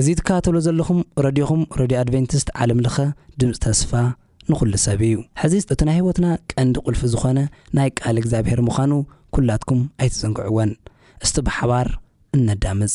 እዚ ትከታተልዎ ዘለኹም ረድዮኹም ረድዮ ኣድቨንቲስት ዓለም ለኸ ድምጺ ተስፋ ንኹሉ ሰብ እዩ። ሕዚ እቲ ናይ ህይወትና ቀንዲ ቁልፊ ዝኾነ ናይ ቃል እግዚኣብሔር ምዃኑ ኩላትኩም ኣይትዘንግዕዎን። እስቲ ብሓባር እነዳምጽ።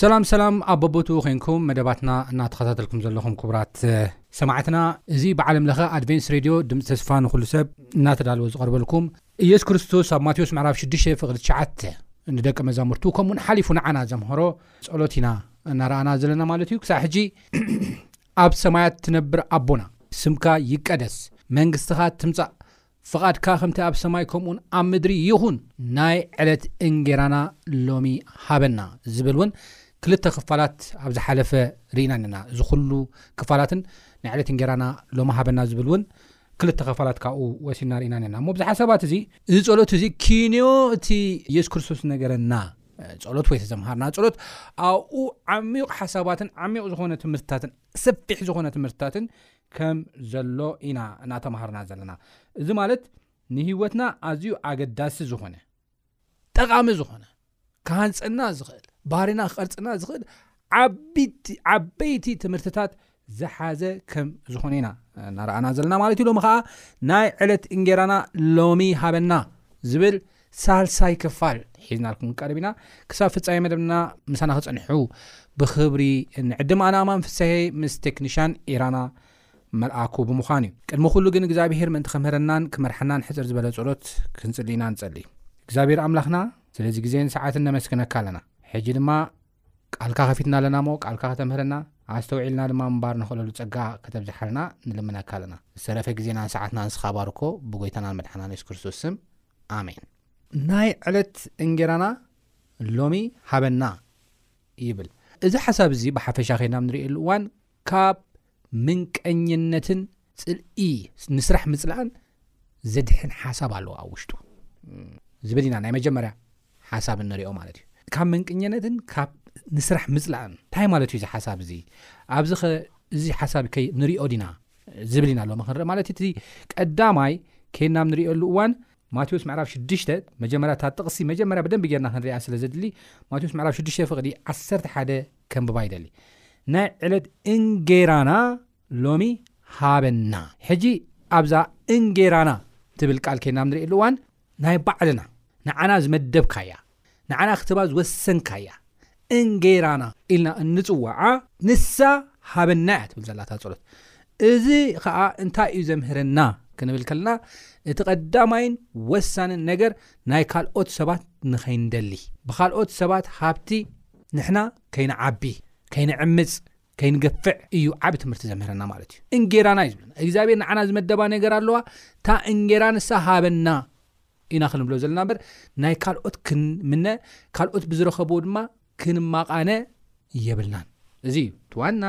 ሰላም ሰላም ኣብ በቦትኡ ኮንኩም መደባትና እናተኸታተልኩም ዘለኹም ክቡራት ሰማዕትና እዚ ብዓለም ለኸ ኣድቨንስ ሬድዮ ድምፂ ተስፋ ንኩሉ ሰብ እናተዳለወ ዝቐርበልኩም ኢየሱስ ክርስቶስ ኣብ ማቴዎስ ምዕራፍ 6 ፍቕሪ 9 ንደቂ መዛሙርቱ ከምኡውን ሓሊፉ ንዓና ዘምሃሮ ጸሎት ኢና እናረኣና ዘለና ማለት እዩ ክሳዕ ሕጂ ኣብ ሰማያት ትነብር ኣቦና ስምካ ይቀደስ መንግስትኻ ትምፃእ ፍቓድካ ከምቲ ኣብ ሰማይ ከምኡውን ኣብ ምድሪ ይኹን፣ ናይ ዕለት እንጌራና ሎሚ ሃበና ዝብል እውን ክልተ ክፋላት ኣብ ዝሓለፈ ርኢና እኔና። እዚ ኩሉ ክፋላትን ናይ ዕለት እንጌራና ሎሚ ሃበና ዝብል እውን ክልተ ክፋላት ካብኡ ወሲድና ርኢና እኔና። እሞ ብዙሓት ሰባት እዚ እዚ ጸሎት እዚ ኪንዮ እቲ ኢየሱስ ክርስቶስ ዝነገረና ጸሎት ወይ ተዘምሃርና ጸሎት ኣብኡ ዓሚቕ ሓሳባትን ዓሚቕ ዝኾነ ትምህርትታትን ሰፊሕ ዝኾነ ትምህርትታትን ከም ዘሎ ኢና እናተማሃርና ዘለና። እዚ ማለት ንህይወትና ኣዝዩ ኣገዳሲ ዝኾነ፣ ጠቓሚ ዝኾነ፣ ክሃንጸና ዝኽእል፣ ባህሪና ክቐርጽና ዝኽእል ዓቢቲ ዓበይቲ ትምህርትታት ዝሓዘ ከም ዝኾነ ኢና እናረኣና ዘለና ማለት እዩ። ሎሚ ኸኣ ናይ ዕለት እንጌራና ሎሚ ሃበና ዝብል ሳልሳይ ክፋል ሒዝናልኩም ክንቀርብ ኢና ክሳብ ፍጻሜ መደብና ምሳና ክጸንሑ ብክብሪ ንዕድም ኣነ ኣማን ፍስሐ ምስ ቴክኒሻን ኢራና መልኣኩ ብምዃን እዩ ቅድሚ ኩሉ ግን እግዚኣብሄር ምእንቲ ከምህረናን ክመርሓናን ሕጽር ዝበለ ጸሎት ክንጽሊ ኢና ንጸሊ እግዚኣብሄር ኣምላኽና ስለዚ ግዜን ሰዓትን ነመስግነካ ኣለና ሕጂ ድማ ቃልካ ከፊትና ኣለና እሞ ቃልካ ከተምህረና ኣስተውዒልና ድማ ምንባር ንኽእለሉ ጸጋ ከተብዝሓልና ንልምነካ ኣለና ዝተረፈ ግዜናን ሰዓትናን ንስኻ ባርኮ ብጎይታናን መድሓናን የሱስ ክርስቶስ ስም ኣሜን ናይ ዕለት እንጌራና ሎሚ ሃበና ይብል እዚ ሓሳብ እዚ ብሓፈሻ ኸይናብ ንርእየሉ እዋን ካብ ምንቀኝነትን ጽልኢ ንስራሕ ምጽላእን ዘድሕን ሓሳብ ኣለዎ ኣብ ውሽጡ ዝብል ኢና ናይ መጀመርያ ሓሳብ እንሪኦ ማለት እዩ ካብ መንቅኘነትን ካብ ንስራሕ ምፅላእን እንታይ ማለት እዩ እዚ ሓሳብ እዚ ኣብዚ ኸ እዚ ሓሳብ ከይ ንሪኦ ዲና ዝብል ኢና ሎሚ ክንርኢ ማለት እቲ ቀዳማይ ከይናም ንሪኦሉ እዋን ማቴዎስ ምዕራፍ 6 መጀመርያ እታ ጥቕሲ መጀመርያ ብደንቢ ጌርና ክንሪኣ ስለ ዘድሊ ማቴዎስ ምዕራፍ 6 ፍቕዲ 11 ከንብባ ይደሊ ናይ ዕለት እንጌራና ሎሚ ሃበና ሕጂ ኣብዛ እንጌራና ትብል ቃል ኬና ኣብ ንርእየሉ እዋን ናይ ባዕልና ንዓና ዝመደብካያ ንዓና ክትባ ዝወሰንካያ እንጌራና ኢልና እንጽዋዓ ንሳ ሃበና እያ ትብል ዘላታ ጸሎት እዚ ኸኣ እንታይ እዩ ዘምህረና ክንብል ከለና እቲ ቐዳማይን ወሳንን ነገር ናይ ካልኦት ሰባት ንኸይንደሊ ብኻልኦት ሰባት ሃብቲ ንሕና ከይንዓቢ ከይንዕምጽ ከይንገፍዕ እዩ ዓብ ትምህርቲ ዘምህረና ማለት እዩ እንጌራና እዩ ዝብለና እግዚኣብሔር ንዓና ዝመደባ ነገር ኣለዋ እታ እንጌራ ንሳ ሃበና ኢና ክንብሎ ዘለና እበር ናይ ካልኦት ክንምነ ካልኦት ብዝረኸብዎ ድማ ክንማቓነ የብልናን እዚ እዩ ትዋና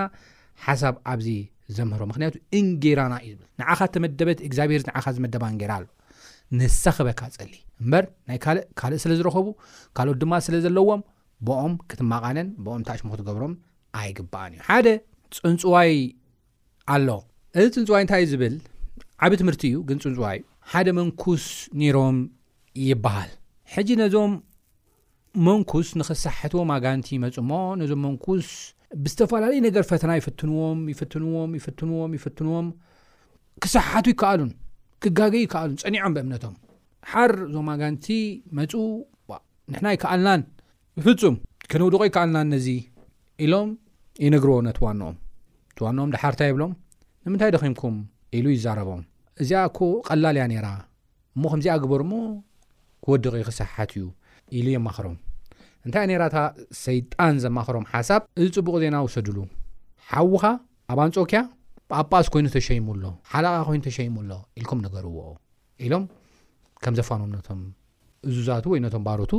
ሓሳብ ኣብዚ ዘምህሮ ምክንያቱ እንጌራና እዩ ዝብል ንዓኻ ተመደበት እግዚኣብሄር ንዓኻ ዝመደባ እንጌራ ኣሎ ንሳ ክበካ ጸሊ እምበር ናይ ካልእ ካልእ ስለ ዝረኸቡ ካልኦት ድማ ስለ ዘለዎም ብኦም ክትማቓነን ብኦም ታሽሙ ክትገብሮም ኣይግባእን እዩ። ሓደ ጽንጽዋይ ኣሎ እዚ ጽንጽዋይ እንታይ እዩ ዝብል ዓቢ ትምህርቲ እዩ ግን ጽንጽዋይ እዩ ሓደ መንኩስ ኒሮም ይበሃል ሕጂ ነዞም መንኩስ ንክሳሕትዎም ኣጋንቲ ይመጹ እሞ ነዞም መንኩስ ብዝተፈላለዩ ነገር ፈተና ይፍትንዎም ይፍትንዎም ይፍትንዎም ይፍትንዎም ክሳሓቱ ይከኣሉን ክጋገ ይከኣሉን ጸኒዖም ብእምነቶም ሓር እዞም ኣጋንቲ መጹ ንሕና ኣይከኣልናን ብፍጹም ከነውድቖ ኣይከኣልናን ነዚ ኢሎም ይነግርዎ ነቲ ዋንኦም እቲ ዋንኦም ደሓር እንታይ ይብሎም ንምንታይ ደኺምኩም ኢሉ ይዛረቦም እዚኣ እኮ ቐላል እያ ነይራ እሞ ከምዚኣ ግበሩ እሞ ክወድቕ ክሰሓሓት እዩ ኢሉ የማኽሮም እንታይ ነይራ እታ ሰይጣን ዘማኽሮም ሓሳብ እዚ ጽቡቕ ዜና ውሰድሉ ሓውኻ ኣብ ኣንጾኪያ ጳጳስ ኮይኑ ተሸይሙ ኣሎ ሓለቓ ኮይኑ ተሸይሙ ኣሎ ኢልኩም ነገርዎ ኢሎም ከም ዘፋኖም ነቶም እዙዛቱ ወይ ነቶም ባሮቱ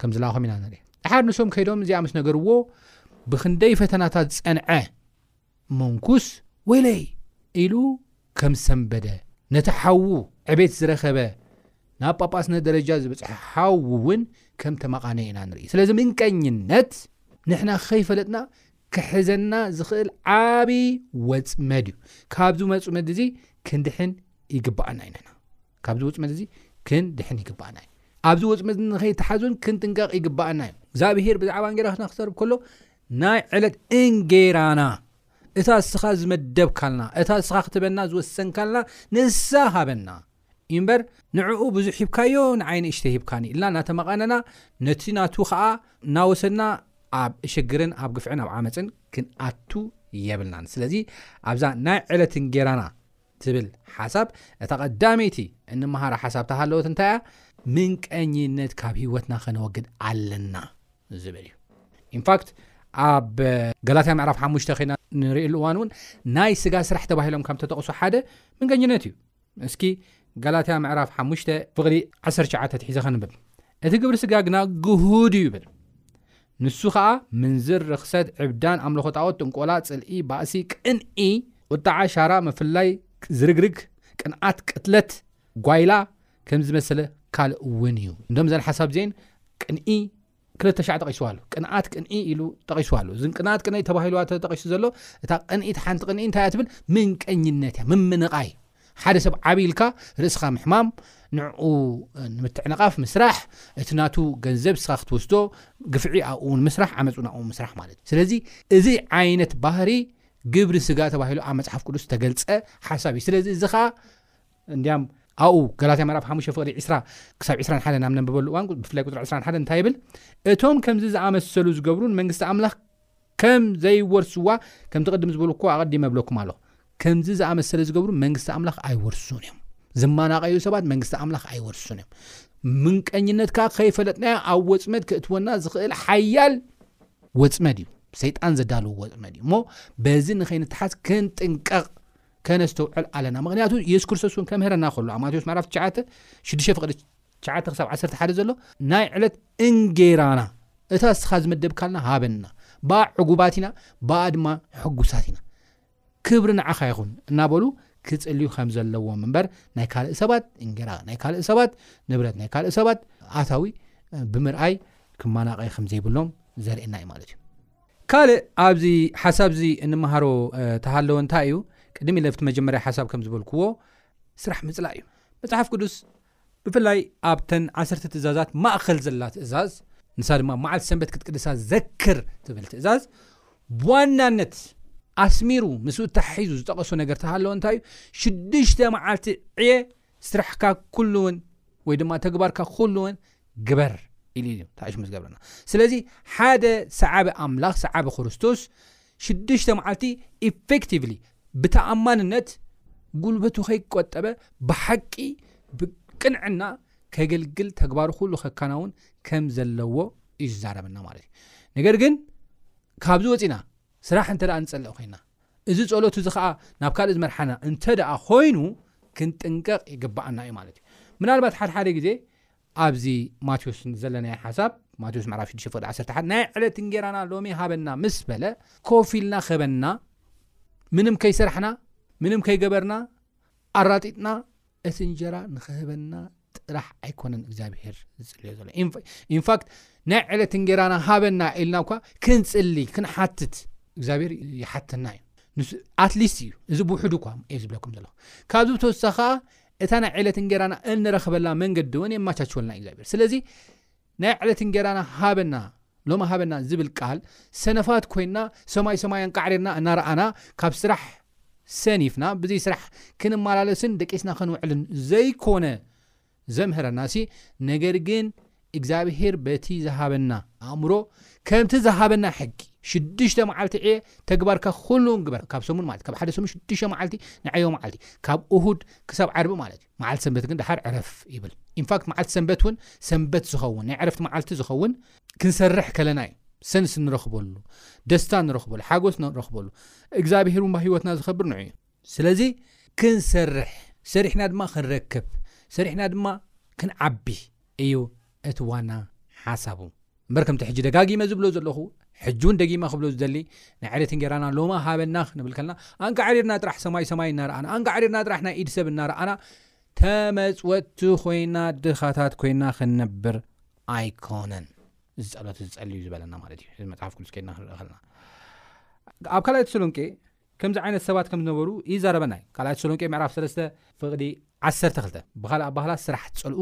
ከም ዝላኣኾም ኢና ንርኢ። ድሓር ንሶም ከይዶም እዚኣ ምስ ነገርዎ ብኽንደይ ፈተናታት ዝጸንዐ መንኩስ ወይለይ ኢሉ ከም ሰንበደ ነቲ ሓዉ ዕቤት ዝረኸበ ናብ ጳጳስነት ደረጃ ዝበጽሐ ሓዉ እውን ከም ተመቓነየ ኢና ንርኢ። ስለዚ ምንቀኝነት ንሕና ከይፈለጥና ክሕዘና ዝኽእል ዓብዪ ወጽመድ እዩ። ካብዚ መጽመድ እዚ ክንድሕን ይግባኣና ኢነና። ካብዚ ውፅመት እዚ ክንድሕን ይግባኣና እዩ ኣብዚ ውፅመት ንኸይተሓዙን ክንጥንቀቕ ይግባኣና እዩ እግዚኣብሄር ብዛዕባ እንጌራ ክነክሰርብ ከሎ ናይ ዕለት እንጌራና እታ እስኻ ዝመደብካልና እታ እስኻ ክትበና ዝወሰንካልና ንሳ ሃበና እዩ እምበር ንዕኡ ብዙሕ ሂብካዮ ንዓይ ንእሽተ ሂብካኒ ኢልና እናተመቐነና ነቲ ናቱ ከዓ እናወሰድና ኣብ ሽግርን ኣብ ግፍዕን ኣብ ዓመፅን ክንኣቱ የብልናን ስለዚ ኣብዛ ናይ ዕለት እንጌራና ትብል ሓሳብ እታ ቀዳመይቲ እንመሃራ ሓሳብ ተሃለወት እንታይ እያ? ምንቀኝነት ካብ ህይወትና ከነወግድ ኣለና ዝብል እዩ። ኢንፋክት ኣብ ገላትያ ምዕራፍ ሓሙሽተ ከይና ንርእየሉ እዋን እውን ናይ ስጋ ስራሕ ተባሂሎም ከም ተጠቕሱ ሓደ ምንቀኝነት እዩ። እስኪ ገላትያ ምዕራፍ ሓሙሽተ ፍቕዲ ዓሰርተ ትሸዓተ ትሒዘ ከንብብ እቲ ግብሪ ስጋ ግና ግሁድ እዩ ይብል ንሱ ኸኣ ምንዝር፣ ርኽሰት፣ ዕብዳን፣ ኣምልኾ ጣኦት፣ ጥንቆላ፣ ጽልኢ፣ ባእሲ፣ ቅንኢ፣ ቁጥዓ፣ ሻራ፣ ምፍልላይ፣ ዝርግርግ፣ ቅንኣት፣ ቅትለት፣ ጓይላ ከም ዝመሰለ ካልእ እውን እዩ። እንዶ እዘን ሓሳብ እዚኤን ቅንኢ ክልተ ሻዕ ጠቒስዋ ኣሎ። ቅንኣት ቅንኢ ኢሉ ጠቒስዋ ኣሎ። እዝን ቅንኣት ቅንኢ ተባሂልዋ ተጠቒሱ ዘሎ እታ ቅንኢት ሓንቲ ቅንኢ እንታይ እያ ትብል ምንቀኝነት እያ፣ ምምንቓይ። ሓደ ሰብ ዓቢ ኢልካ ርእስኻ ምሕማም ንዕኡ ንምትዕንቓፍ ምስራሕ እቲ ናቱ ገንዘብ ንስኻ ክትወስዶ ግፍዒ ኣብኡ ንምስራሕ ዓመጽ ናብኡ ምስራሕ ማለት እዩ ስለዚ እዚ ዓይነት ባህሪ ግብሪ ስጋ ተባሂሉ ኣብ መጽሓፍ ቅዱስ ዝተገልጸ ሓሳብ እዩ ስለዚ እዚ ኸኣ እንዲያም ኣብኡ ገላትያ ምዕራፍ ሓሙሽተ ፍቕዲ ዕስራ ክሳብ ዕስራን ሓደን ናብ ነንበበሉ እዋን ብፍላይ ቁፅሪ ዕስራን ሓደን እንታይ ይብል እቶም ከምዚ ዝኣመሰሉ ዝገብሩን መንግስቲ ኣምላኽ ከም ዘይወርስዋ ከምቲ ቅድም ዝበልኩዎ ኣቐዲመ እብለኩም ኣለኹ። ከምዚ ዝኣመሰለ ዝገብሩ መንግስቲ ኣምላኽ ኣይወርሱን እዮም። ዝማናቐዩ ሰባት መንግስቲ ኣምላኽ ኣይወርሱን እዮም። ምንቀኝነት ከኣ ከይፈለጥናዮ ኣብ ወጽመድ ክእትወና ዝኽእል ሓያል ወጽመድ እዩ። ሰይጣን ዘዳልዎ ወጥመድ እዩ እሞ በዚ ንኸይንተሓዝ ክንጥንቀቕ ከነስተውዕል ኣለና ምክንያቱ የሱስ ክርስቶስ እውን ከምህረና ከሎ ኣብ ማቴዎስ ምዕራፍ ትሽዓተ ሽዱሽተ ፍቅዲ ትሽዓተ ክሳብ ዓሰርተ ሓደ ዘሎ ናይ ዕለት እንጌራና እታ እስኻ ዝመደብካልና ሃበና ብኣ ዕጉባት ኢና ብኣ ድማ ሕጉሳት ኢና ክብሪ ንዓኻ ይኹን እናበሉ ክጽልዩ ከም ዘለዎም እምበር ናይ ካልእ ሰባት እንጌራ ናይ ካልእ ሰባት ንብረት ናይ ካልእ ሰባት ኣታዊ ብምርኣይ ክማናቐ ከም ዘይብሎም ዘርእና እዩ ማለት እዩ ካልእ ኣብዚ ሓሳብ እዚ እንመሃሮ ተሃለወ እንታይ እዩ ቅድም ኢለ ኣብቲ መጀመርያ ሓሳብ ከም ዝበልክዎ ስራሕ ምጽላእ እዩ መጽሓፍ ቅዱስ ብፍላይ ኣብተን ዓሰርተ ትእዛዛት ማእኸል ዘላ ትእዛዝ፣ ንሳ ድማ መዓልቲ ሰንበት ክትቅድሳ ዘክር ትብል ትእዛዝ፣ ብዋናነት ኣስሚሩ ምስኡ ተሓሒዙ ዝጠቐሶ ነገር ተሃለወ እንታይ እዩ? ሽዱሽተ መዓልቲ ዕየ ስራሕካ ኩሉውን ወይ ድማ ተግባርካ ኩሉውን ግበር ኢሉ እዩ ተሓሽሙ ዝገብረና። ስለዚ ሓደ ሰዓቢ ኣምላኽ ሰዓቢ ክርስቶስ ሽዱሽተ መዓልቲ ኢፌክቲቭሊ ብተኣማንነት ጉልበቱ ከይቆጠበ ብሓቂ ብቅንዕና ከገልግል ተግባሩ ኩሉ ከከናውን ከም ዘለዎ እዩ ዝዛረበና ማለት እዩ ነገር ግን ካብዚ ወፂና ስራሕ እንተ ንፀልእ ኮይና እዚ ፀሎት እዚ ከዓ ናብ ካልእ ዝመርሓና እንተ ደኣ ኮይኑ ክንጥንቀቕ ይግባኣና እዩ ማለት እዩ ምናልባት ሓድሓደ ግዜ ኣብዚ ማቴዎስ ዘለናዮ ሓሳብ ማቴዎስ ምዕራፍ ሽዱሽተ ፍቅዲ ዓሰርተ ሓደ ናይ ዕለት እንጌራና ሎሚ ሃበና ምስ በለ ኮፍ ኢልና ከበና ምንም ከይሰራሕና ምንም ከይገበርና ኣራጢጥና እቲ እንጀራ ንክህበና ጥራሕ ኣይኮነን እግዚኣብሄር ዝፅልዮ ዘሎ ኢንፋክት ናይ ዕለት እንጌራና ሃበና ኢልና እኳ ክንፅሊ ክንሓትት እግዚኣብሄር ይሓተና እዩ ኣትሊስት እዩ እዚ ብውሕዱ እኳ እየ ዝብለኩም ዘለኹ ካብዚ ብተወሳኺ ከዓ እታ ናይ ዕለት እንጌራና እንረኽበላ መንገዲ ውን የማቻችወልና እግዚኣብሔር ስለዚ ናይ ዕለት እንጌራና ሃበና ሎሚ ሃበና ዝብል ቃል ሰነፋት ኮይና ሰማይ ሰማይ ኣንቃዕሪርና እናረኣና ካብ ስራሕ ሰኒፍና ብዘይ ስራሕ ክንመላለስን ደቂስና ክንውዕልን ዘይኮነ ዘምህረናሲ ነገር ግን እግዚኣብሄር በቲ ዝሃበና ኣእምሮ ከምቲ ዝሃበና ሕጊ ሽዱሽተ መዓልቲ ዕየ ተግባርካ ኩሉ ግበር ካብ ሰሙን ማለት ካብ ሓደ ሰሙን ሽዱሽተ መዓልቲ ንዕዮ መዓልቲ ካብ እሁድ ክሳብ ዓርቢ ማለት እዩ መዓልቲ ሰንበት ግን ድሓር ዕረፍ ይብል ኢንፋክት መዓልቲ ሰንበት እውን ሰንበት ዝኸውን ናይ ዕረፍቲ መዓልቲ ዝኸውን ክንሰርሕ ከለና እዩ ሰንስ ንረኽበሉ ደስታ ንረኽበሉ ሓጎስ ንረኽበሉ እግዚኣብሄር እውን ብ ህይወትና ዝኸብር ንዑ እዩ ስለዚ ክንሰርሕ፣ ሰሪሕና ድማ ክንረክብ፣ ሰሪሕና ድማ ክንዓቢ እዩ እቲ ዋና ሓሳቡ። እምበር ከምቲ ሕጂ ደጋጊመ ዝብሎ ዘለኹ፣ ሕጂ እውን ደጊመ ክብሎ ዝደሊ፣ ናይ ዕለት እንጌራና ሎሚ ሃበና ክንብል ከለና፣ ኣንቃዕሪርና ጥራሕ ሰማይ ሰማይ እናረኣና፣ ኣንቃዕሪርና ጥራሕ ናይ ኢድ ሰብ እናረኣና፣ ተመጽወትቲ ኮይና፣ ድኻታት ኮይና ክንነብር ኣይኮነን። እዚ ጸሎት እዚ ጸልዩ ዝበለና ማለት እዩ። እዚ መጽሓፍ ቅዱስ ከይድና ክንርኢ ከለና ኣብ ካልኣይ ተሰሎንቄ ከምዚ ዓይነት ሰባት ከም ዝነበሩ ይዛረበና እዩ ካልኣይ ተሰሎንቄ ምዕራፍ ሰለስተ ፍቅዲ ዓሰርተ ክልተ ብካልእ ኣባህላ ስራሕ ትጸልኡ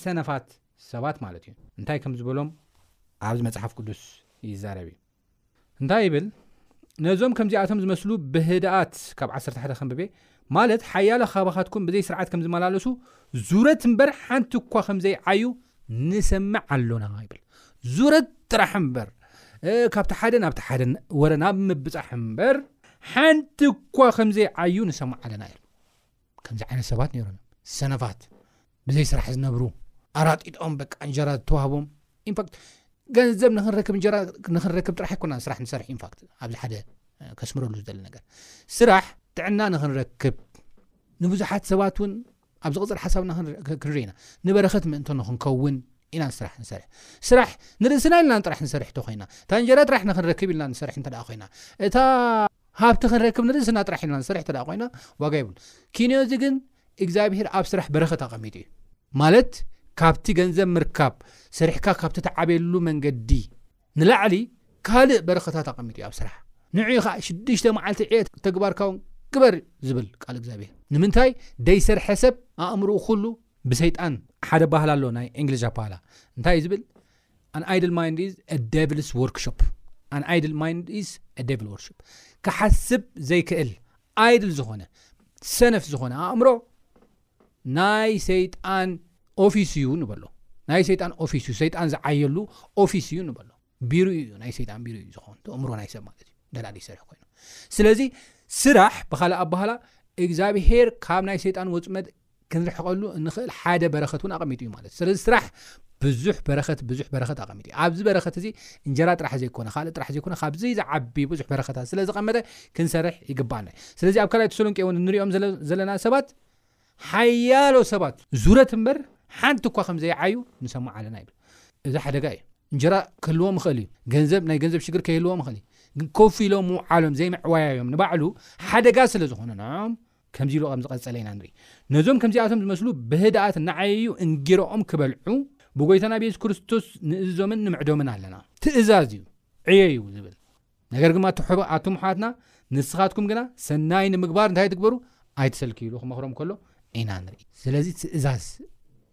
ሰነፋት ሰባት ማለት እዩ እንታይ ከም ዝበሎም ኣብዚ መጽሓፍ ቅዱስ ይዛረብ እዩ እንታይ ይብል ነዞም ከምዚኣቶም ዝመስሉ ብህድኣት ካብ ዓሰርተ ሓደ ከንብቤ ማለት ሓያለ ካባኻትኩም ብዘይ ስርዓት ከም ዝመላለሱ ዙረት እምበር ሓንቲ እኳ ከም ዘይዓዩ ንሰምዕ ኣሎና ይብል ዙረት ጥራሕ እምበር ካብቲ ሓደ ናብቲ ሓደ ወረ ናብ ምብፃሕ እምበር ሓንቲ እኳ ከምዘይ ዓዩ ንሰምዕ ኣለና ዩ ከምዚ ዓይነት ሰባት ነይሮም ሰነፋት ብዘይ ስራሕ ዝነብሩ ኣራጢጦኦም በቃ እንጀራ ዝተዋህቦም ኢንፋክት ገንዘብ ንክንረክብ እንጀራ ንክንረክብ ጥራሕ ኣይኮና ስራሕ ንሰርሕ ኢንፋክት ኣብዚ ሓደ ከስምረሉ ዝደሊ ነገር ስራሕ ጥዕና ንክንረክብ ንብዙሓት ሰባት እውን ኣብ ዝቕጽል ሓሳብና ክንርኢ ኢና። ንበረኸት ምእንቶ ንኽንከውን ኢና ንስራሕ ንሰርሕ። ስራሕ ንርእስና ኢልና ጥራሕ ንሰርሕ እንተ ኾይና፣ እታ እንጀራ ጥራሕ ንኽንረክብ ኢልና ንሰርሕ እንተ ኾይና፣ እታ ሃብቲ ክንረክብ ንርእስና ጥራሕ ኢልና ንሰርሕ እንተ ኾይና ዋጋ ይብሉ። ኪንዮ እዚ ግን እግዚኣብሄር ኣብ ስራሕ በረኸት ኣቐሚጡ እዩ። ማለት ካብቲ ገንዘብ ምርካብ፣ ሰሪሕካ ካብቲ ትዓብየሉ መንገዲ፣ ንላዕሊ ካልእ በረኸታት ኣቐሚጡ እዩ ኣብ ስራሕ ንዕኡ ኸኣ ሽዱሽተ መዓልቲ ዕየት ተግባርካውን ግበር ዝብል ቃል እግዚኣብሔር ንምንታይ ደይሰርሐ ሰብ ኣእምርኡ ኩሉ ብሰይጣን ሓደ ባህል ኣሎ ናይ እንግሊዝ ኣባህላ እንታይ እዩ ዝብል ኣን ኣይድል ማይንድ ኢዝ አ ደቭልስ ወርክሾፕ ኣን ኣይድል ማይንድ ኢዝ አ ደቭል ወርክሾፕ ክሓስብ ዘይክእል ኣይድል ዝኾነ ሰነፍ ዝኾነ ኣእምሮ ናይ ሰይጣን ኦፊስ እዩ ንበሎ ናይ ሰይጣን ኦፊስ እዩ ሰይጣን ዝዓየሉ ኦፊስ እዩ ንበሎ ቢሩ እዩ ናይ ሰይጣን ቢሩ እዩ ዝኸውን ተእምሮ ናይ ሰብ ማለት እዩ ደላሊ ሰሪሕ ኮይኑ ስለዚ ስራሕ ብካልእ ኣባህላ እግዚኣብሄር ካብ ናይ ሰይጣን ወፅመድ ክንርሕቀሉ እንኽእል ሓደ በረኸት እውን ኣቐሚጡ እዩ ማለት ስለዚ ስራሕ ብዙሕ በረኸት ብዙሕ በረኸት ኣቐሚጡ እዩ ኣብዚ በረኸት እዚ እንጀራ ጥራሕ ዘይኮነ ካልእ ጥራሕ ዘይኮነ ካብዚ ዝዓቢ ብዙሕ በረኸታት ስለ ዝቐመጠ ክንሰርሕ ይግባኣና እዩ ስለዚ ኣብ ካልኣይ ተሰሎንቄ እውን እንሪኦም ዘለና ሰባት ሓያሎ ሰባት ዙረት እምበር ሓንቲ እኳ ከም ዘይዓዩ ንሰምዕ ኣለና ይብል። እዚ ሓደጋ እዩ። እንጀራ ክህልዎም ይኽእል እዩ፣ ገንዘብ ናይ ገንዘብ ሽግር ከይህልዎም ይኽእል እዩ፣ ግን ኮፍ ኢሎም ምውዓሎም ዘይምዕዋያዮም ንባዕሉ ሓደጋ ስለ ዝኾነ ንዕኦም ከምዚ ኢሉ ከም ዝቐጸለ ኢና ንርኢ። ነዞም ከምዚኣቶም ዝመስሉ ብህድኣት እናዓየዩ እንጌራኦም ክበልዑ ብጎይታና ብየሱስ ክርስቶስ ንእዝዞምን ንምዕዶምን ኣለና። ትእዛዝ እዩ ዕየዩ ዝብል። ነገር ግማ እቲ ሕቡእ ኣቱም ኣሕዋትና ንስኻትኩም ግና ሰናይ ንምግባር እንታይ ትግበሩ ኣይትሰልክዩ ኢሉ ክመኽሮም ከሎ ኢና ንርኢ ስለዚ ትእዛዝ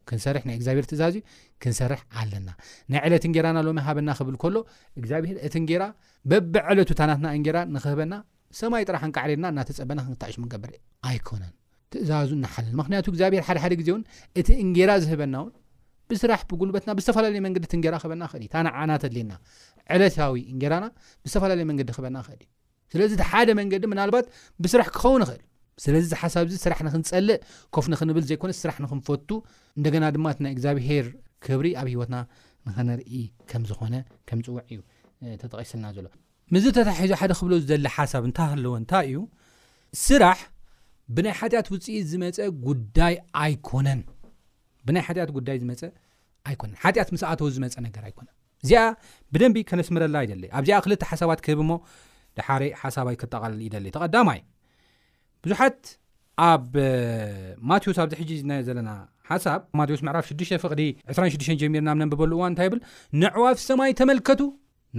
ክንሰርሕ ናይ እግዚኣብሔር ትእዛዝ እዩ ክንሰርሕ ኣለና ናይ ዕለት እንጌራና ሎሚ ሃበና ክብል ከሎ እግዚኣብሔር እቲ እንጌራ በብዕለቱ ታናትና እንጌራ ንክህበና ሰማይ ጥራሕ እንቃዕሪርና እናተጸበና ክንታዕሽ ምንገብር ኣይኮነን ትእዛዙ ንሓልል ምክንያቱ እግዚኣብሔር ሓደ ሓደ ግዜ እውን እቲ እንጌራ ዝህበና እውን ብስራሕ ብጉልበትና ብዝተፈላለየ መንገዲ እቲ እንጌራ ክህበና ክእል እዩ እታ ንዓና ተድልየና ዕለታዊ እንጌራና ብዝተፈላለየ መንገዲ ክህበና ክእል እዩ ስለዚ እቲ ሓደ መንገዲ ምናልባት ብስራሕ ክኸውን ይኽእል ስለዚ እዚ ሓሳብ እዚ ስራሕ ንክንጸልእ ኮፍ ንክንብል ዘይኮነ ስራሕ ንክንፈቱ እንደገና ድማ እቲ ናይ እግዚኣብሄር ክብሪ ኣብ ሂወትና ንክንርኢ ከም ዝኾነ ከም ዝውዕ እዩ ተጠቂስልና ዘሎ ምስዚ ተተሓሒዙ ሓደ ክብሎ ዝደሊ ሓሳብ እንተሃለወ እንታይ እዩ፣ ስራሕ ብናይ ሓጢኣት ውፅኢት ዝመፀ ጉዳይ ኣይኮነን። ብናይ ሓጢኣት ጉዳይ ዝመፀ ኣይኮነን። ሓጢኣት ምስ ኣተወ ዝመፀ ነገር ኣይኮነን። እዚኣ ብደንቢ ከነስምረላ ይደሊ። ኣብዚኣ ክልተ ሓሳባት ክህብ እሞ ድሓረይ ሓሳባይ ክጠቓልል ይደሊ። ተቐዳማይ ብዙሓት ኣብ ማቴዎስ ኣብዚ ሕጂ ዝናዮ ዘለና ሓሳብ ማቴዎስ ምዕራፍ 6 ፍቕዲ 26 ጀሚርና ብ ነንብበሉ እዋን እንታይ ይብል ንዕዋፍ ሰማይ ተመልከቱ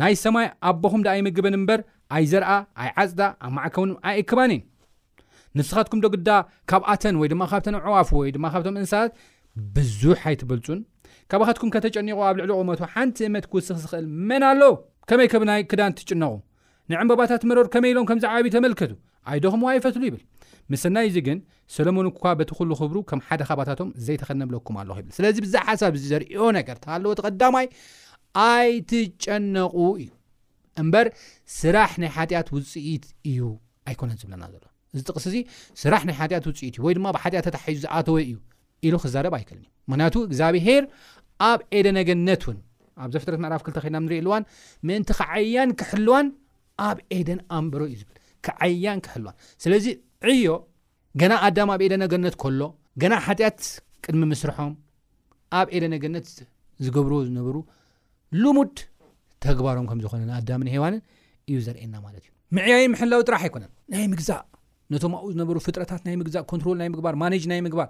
ናይ ሰማይ ኣቦኹም ደኣ ይምግበን እምበር፣ ኣይዘርኣ፣ ኣይዓጽዳ፣ ኣብ ማዕከውን ኣይእክባን እዩ። ንስኻትኩምዶ ግዳ ካብኣተን ወይ ድማ ካብተን ኣዕዋፍ ወይ ድማ ካብቶም እንስሳታት ብዙሕ ኣይትበልጹን? ካባኻትኩምከ ተጨኒቑ ኣብ ልዕሊ ቁመቱ ሓንቲ እመት ክውስኽ ዝኽእል መን ኣሎ? ከመይከ ብናይ ክዳን ትጭነቑ? ንዕምባባታት መሮር ከመይ ኢሎም ከም ዝዓብዩ ተመልከቱ፣ ኣይደኽሙ ኣይፈትሉ ይብል። ምስናይ እዚ ግን ሰለሙን እኳ በቲ ኩሉ ክብሩ ከም ሓደ ካባታቶም ዘይተኸነ እብለኩም ኣለኹ ይብል። ስለዚ ብዚ ሓሳብ እዚ ዘርእዮ ነገር ተሃለወ እቲ ቀዳማይ ኣይትጨነቑ እዩ እምበር ስራሕ ናይ ሓጢኣት ውፅኢት እዩ ኣይኮነን ዝብለና ዘሎ። እዚ ጥቕሲ እዚ ስራሕ ናይ ሓጢኣት ውፅኢት እዩ ወይ ድማ ብሓጢኣት ተታሒዙ ዝኣተወ እዩ ኢሉ ክዛረብ ኣይክእልን እዩ ምክንያቱ እግዚኣብሄር ኣብ ኤደነገነት እውን ኣብ ዘፍጥረት ምዕራፍ ክልተ ከድና ንሪእልዋን ምእንቲ ክዓያን ክሕልዋን ኣብ ኤደን ኣንብሮ እዩ ዝብል ክዓያን ክሕሏን ስለዚ ዕዮ ገና ኣዳም ኣብ ኤደነ ገነት ከሎ ገና ሓጢኣት ቅድሚ ምስርሖም ኣብ ኤደነ ገነት ዝገብርዎ ዝነበሩ ልሙድ ተግባሮም ከም ዝኾነ ንኣዳምን ሄዋንን እዩ ዘርእየና ማለት እዩ ምዕያይ ምሕላው ጥራሕ ኣይኮነን ናይ ምግዛእ ነቶም ኣብኡ ዝነበሩ ፍጥረታት ናይ ምግዛእ፣ ኮንትሮል ናይ ምግባር፣ ማኔጅ ናይ ምግባር፣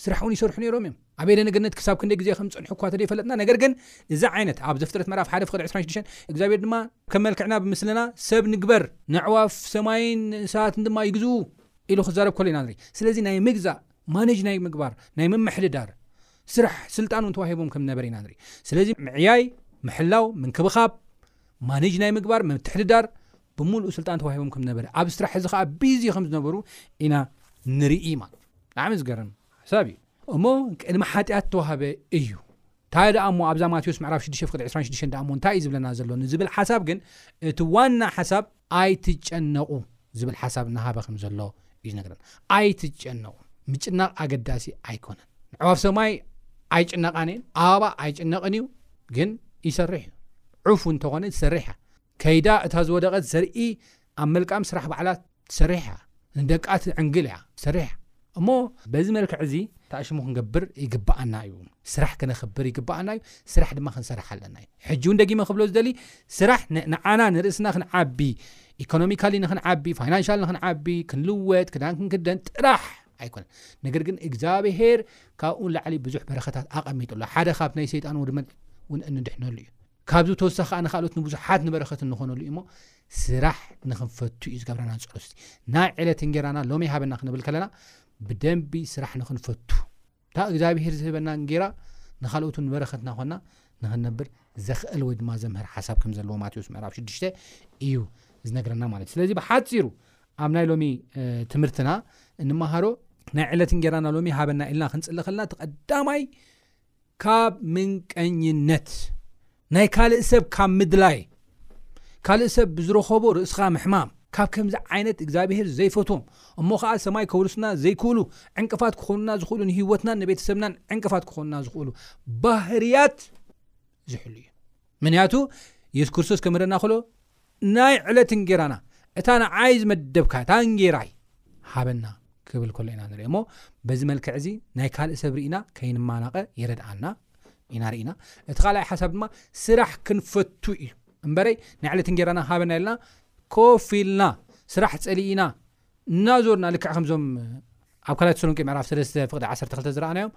ስራሕ እውን ይሰርሑ ነይሮም እዮም። ኣብ ኤደነ ገነት ክሳብ ክንደይ ግዜ ከም ዝጸንሑ እኳ ተደይፈለጥና፣ ነገር ግን እዚ ዓይነት ኣብ ዘፍጥረት ምዕራፍ ሓደ ፍቅዲ ዕስራን ሽዱሽተን እግዚኣብሔር ድማ ከም መልክዕና ብምስልና ሰብ ንግበር፣ ነዕዋፍ ሰማይን ንእንስሳትን ድማ ይግዝኡ ኢሉ ክዛረብ ከሎ ኢና ንርኢ። ስለዚ ናይ ምግዛእ፣ ማኔጅ ናይ ምግባር፣ ናይ ምምሕድዳር ስራሕ፣ ስልጣን እውን ተዋሂቦም ከም ዝነበረ ኢና ንርኢ። ስለዚ ምዕያይ፣ ምሕላው፣ ምንክብኻብ፣ ማኔጅ ናይ ምግባር፣ ምትሕድዳር፣ ብምሉኡ ስልጣን ተዋሂቦም ከም ዝነበረ ኣብ ስራሕ እዚ ከኣ ቢዚ ከም ዝነበሩ ኢና ንርኢ ማለት እዩ ብጣዕሚ ዝገርም ሓሳብ እዩ እሞ ቅድሚ ሓጢኣት ተዋህበ እዩ እንታይ ደኣ እሞ ኣብዛ ማቴዎስ ምዕራፍ 6 ፍቅዲ 26 ደኣ እሞ እንታይ እዩ ዝብለና ዘሎ ንዝብል ሓሳብ ግን እቲ ዋና ሓሳብ ኣይትጨነቑ ዝብል ሓሳብ እናሃበ ከም ዘሎ እዩ ዝነግረና ኣይትጨነቑ ምጭናቕ ኣገዳሲ ኣይኮነን ንዕዋፍ ሰማይ ኣይጭነቃን እየን ኣበባ ኣይጭነቕን እዩ ግን ይሰርሕ እዩ ዕፉ እንተኾነ ዝሰርሕ እያ ከይዳ እታ ዝወደቐት ዘርኢ ኣብ ምልቃም ስራሕ ባዕላ ትሰርሕ እያ። ንደቃ ትዕንግል እያ ትሰርሕ። እሞ በዚ መልክዕ እዚ ተኣሽሙ ክንገብር ይግበኣና እዩ። ስራሕ ከነኽብር ይግበኣና እዩ። ስራሕ ድማ ክንሰርሕ ኣለና እዩ። ሕጂ እውን ደጊመ ክብሎ ዝደሊ ስራሕ ንዓና ንርእስና ክንዓቢ ኢኮኖሚካሊ ንክንዓቢ ፋይናንሻል ንክንዓቢ ክንልወጥ ክዳን ክንክደን ጥራሕ ኣይኮነን ነገር ግን እግዚኣብሄር ካብኡ ንላዕሊ ብዙሕ በረኸታት ኣቐሚጡ ኣሎ ሓደ ካብ ናይ ሰይጣን ወድመን እውን እንድሕነሉ እዩ ካብዚ ብተወሳኺ ከኣ ንኻልኦት ንብዙሓት ንበረኸት እንኾነሉ እዩሞ ስራሕ ንኽንፈቱ እዩ ዝገብረና ጸሎትዚ ናይ ዕለት እንጌራና ሎሚ ሃበና ክንብል ከለና ብደንቢ ስራሕ ንኽንፈቱ እታ እግዚኣብሄር ዝህበና እንጌራ ንኻልኦቱ ንበረኸትና ኮና ንኽንነብር ዘኽእል ወይ ድማ ዘምህር ሓሳብ ከም ዘለዎ ማቴዎስ ምዕራፍ 6 እዩ ዝነግረና ማለት እዩ ስለዚ ብሓፂሩ ኣብ ናይ ሎሚ ትምህርትና እንመሃሮ ናይ ዕለት እንጌራና ሎሚ ሃበና ኢልና ክንጽሊ ከለና እቲ ቀዳማይ ካብ ምንቀኝነት፣ ናይ ካልእ ሰብ ካብ ምድላይ፣ ካልእ ሰብ ብዝረኸቦ ርእስኻ ምሕማም፣ ካብ ከምዚ ዓይነት እግዚኣብሄር ዘይፈትዎም እሞ ኸኣ ሰማይ ከውርስና ዘይክእሉ ዕንቅፋት ክኾኑና ዝኽእሉ ንህይወትናን ንቤተሰብናን ዕንቅፋት ክኾኑና ዝኽእሉ ባህርያት ዝሕሉ እዩ። ምንያቱ የሱስ ክርስቶስ ከምህረና ከሎ ናይ ዕለት እንጌራና፣ እታ ንዓይ ዝመደብካያ፣ እታ እንጌራይ፣ ሃበና ክብል ከሎ ኢና ንርእዮ እሞ፣ በዚ መልክዕ እዚ ናይ ካልእ ሰብ ርኢና ከይንማናቐ የረድኣና ኢና ርኢና። እቲ ካልኣይ ሓሳብ ድማ ስራሕ ክንፈቱ እዩ። እምበረይ ናይ ዕለት እንጌራና ሃበና ኢልና ኮፍ ኢልና ስራሕ ጸሊኢና እናዞርና ልክዕ ከምዞም ኣብ ካልኣይ ተሰሎንቄ ምዕራፍ ሰለስተ ፍቕዲ ዓሰርተ ክልተ ዝረኣናዮም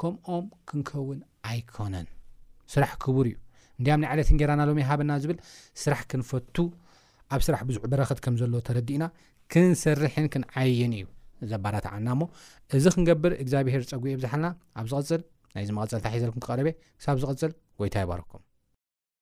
ከምኦም ክንከውን ኣይኮነን ስራሕ ክቡር እዩ እንድያም ናይ ዕለት እንጌራና ሎሚ ሃበና ዝብል ስራሕ ክንፈቱ ኣብ ስራሕ ብዙሕ በረከት ከም ዘሎ ተረዲእና ክንሰርሕን ክንዓይን እዩ ዘባራትዓና እሞ እዚ ክንገብር እግዚኣብሄር ፀጉኡ የብዝሓልና ኣብ ዝቅፅል ናይዚ መቀፀልታ ሒዘልኩም ክቀርብ እየ ክሳብ ዝቅፅል ጎይታ ይባርኩም